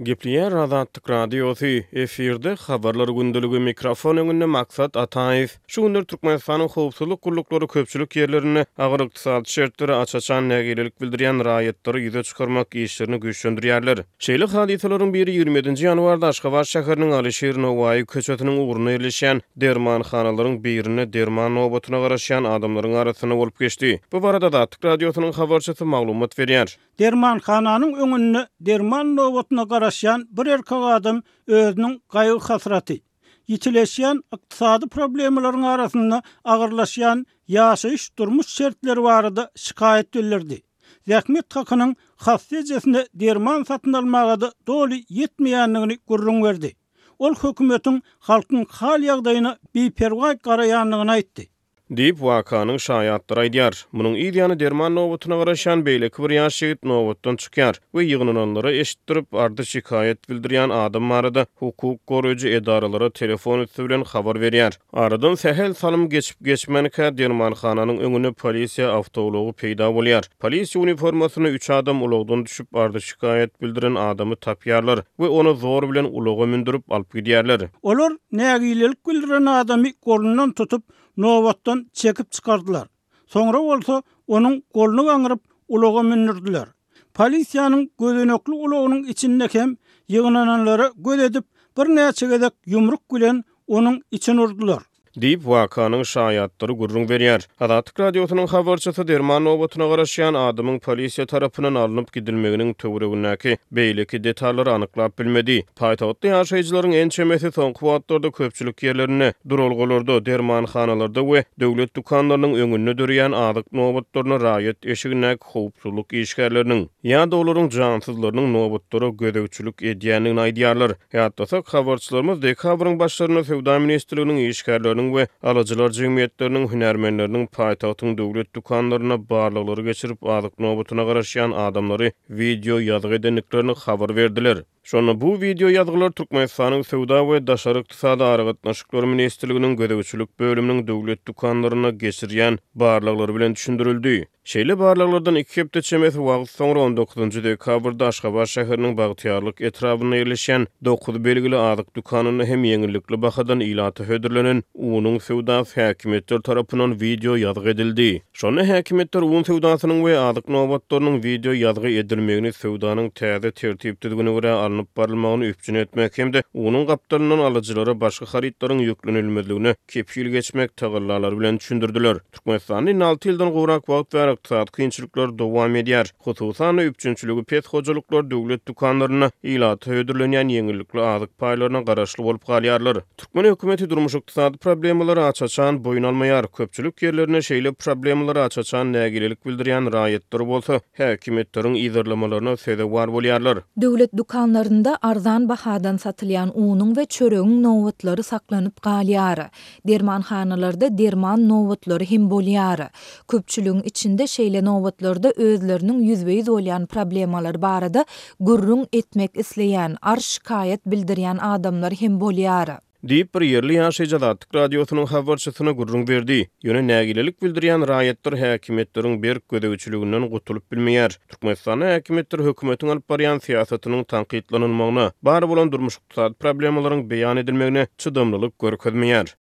Gepleýär Azatlyk Radiosy, efirde Habarlar gündeligi, mikrofon öňünde Maksat Ataýew. Şu günler Türkmenistanyň howpsuzlyk gulluklary köpçülik ýerlerinde agyr ykdysady şertlere aç-açan nägilelik bildirýän raýatlary ýüze çykarmak işlerini güýçlendirýärler. Şeýle hadysalaryň biri ýigrimi ýedinji ýanwarda Aşgabat şäheriniň Alyşir Nowaýy köçesiniň ugrunda ýerleşýän dermanhanalaryň birinde derman nobatyna garaşýan adamlaryň arasynda bolup geçdi. Bu barada Azatlyk Radiosynyň habarçysy maglumat berýär. Dermanhananyň öňünde derman nobatyna garaşýan bir erkek adam özüniň gaýgy-hasraty, ýitileşýän ykdysady problemalaryň arasynda agyrlaşýan ýaşaýyş-durmuş şertleri barada şikaýat bildirdi. Zähmet hakynyň hassa ejesine derman satyn almaga-da doly ýetmeýändigini gürrüň berdi. Ol hökümetiň halkyň hal-ýagdaýyna biperwaý garaýandygyny aýtdy. Diýip, wakanyň şaýatlary aýdýar. Munuň yz ýany derman nobatyna garaşýan beýleki bir ýaş ýigit nobatdan çykýar we ýygnananlara eşitdirip, ardy-şikaýat bildirýän adam barada hukuk goraýjy edaralara telefon üsti bilen habar berýär. Aradan sähel salym geçip-geçmänkä, dermanhananyň öňünde polisiýa awtoulagy peýda bolýar. Polisiýa uniformasynda üç adam ulagdan düşüp, arz-şikaýat bildiren adamy tapýarlar we ony zor bilen ulaga mündürip, alyp gidýärler. Olar nägilelik bildiren adamy golundan tutup, nobatdan çekip çykardylar. Soňra bolsa, onuň goluny gaňryp, ulaga mündürdiler. Polisiýanyň gözenekli ulagynyň içinde hem ýygnananlara göz edip, birnäçe gezek ýumruk bilen onuň içini urdular. Diýip, wakanyň şaýatlary gürrüň berýär. Azatlyk Radiosynyň habarçysy derman nobatyna garaşýan adamyň polisiýa tarapyndan alnyp gidilmeginiň töweregindäki beýleki detallary anyklap bilmedi. Paýtagtda ýaşaýjylaryň ençemesi soňky wagtlarda köpçülik ýerlerinde, duralgalarda, dermanhanalarda we döwlet dükanlarynyň öňünde döreýän azyk nobatlaryna raýat eşigindäki howpsuzlyk işgärleriniň ýa-da olaryň jansyzlarynyň nobatlara gözegçilik edýändigini aýdýarlar. Ýatlasak, habarçylarymyz dekabryň başlarynda Söwda ministrliginiň işgärleriniň we alyjylar jemgyýetleriniň hünärmenleriniň paýtagtyň döwlet dükanlarynda barlaglary geçirip, azyk nobatyna garaşýan adamlary wideo ýazgy edendiklerini habar berdiler. Şonda bu wideo ýazgylar Türkmenistanyň Söwda we daşary ykdysady aragatnaşyklar ministrliginiň gözegçilik bölüminiň döwlet dükanlarynda geçirýän barlaglary bilen düşündirildi. Şeýle barlaglardan iki hepde çemesi wagt soňra on dokuzynjy dekabrda Aşgabat şäheriniň Bagtyýarlyk etrabynda ýerleşýän Dokuz belgili azyk dükanynda hem ýeňillikli bahadan ilata hödürlenen unuň söwdasy häkimiýetler tarapyndan wideo ýazgy edildi. Şonda häkimiýetler un söwdasynyň we azyk nobatlarynyň wideo ýazgy edilmegini söwdanyň täze tertip-düzgüne görä alnyp barylmagyny üpjün etmek hem-de unuň gapdalyndan alyjylara başga harytlaryň ýüklenilmezligine kepil geçmek tagallalary bilen düşündirdiler. Türkmenistanda indi alty ýyldan gowrak wagt bäri ykdysady kynçylyklar dowam edýär. Hususan-da, üpjünçiligi pes hojalyklar döwlet dükanlarynda ilata hödürlenýän ýeňillikli azyk paýlaryna garaşly bolup galýarlar. Türkmen hökümeti durmuş-ykdysady problemalary aç-açan boýun almaýar. Köpçülik ýerlerinde şeýle problemalara aç-açan nägilelik bildirýän raýatlar bolsa, häkimiýetleriň yzarlamalaryna sezewar bolýarlar. Döwlet dükanlarynda arzan bahadan satylýan unuň we çöregiň nobatlary saklanyp galýar. Dermanhanalarda derman nobatlary hem bolýar. Köpçüligiň içinde şeýle nobatlarda özleriniň ýüzbe-ýüz bolýan problemalary barada gürrüň etmek isleýän, arz-şikaýat bildirýän adamlar hem bolýar. Diýip, bir ýerli ýaşaýjy Azatlyk Radiosynyň habarçysyna gürrüň berdi. Ýöne nägilelik bildirýän raýatlar häkimiýetleriň berk gözegçiliginden gutulyp bilmeýär. Türkmenistanda häkimiýetler hökümetiň alyp barýan syýasatynyň tankytlanylmagyna, bar bolan durmuş-ykdysady problemalaryň beýan edilmegine çydamlylyk görkezmeýär.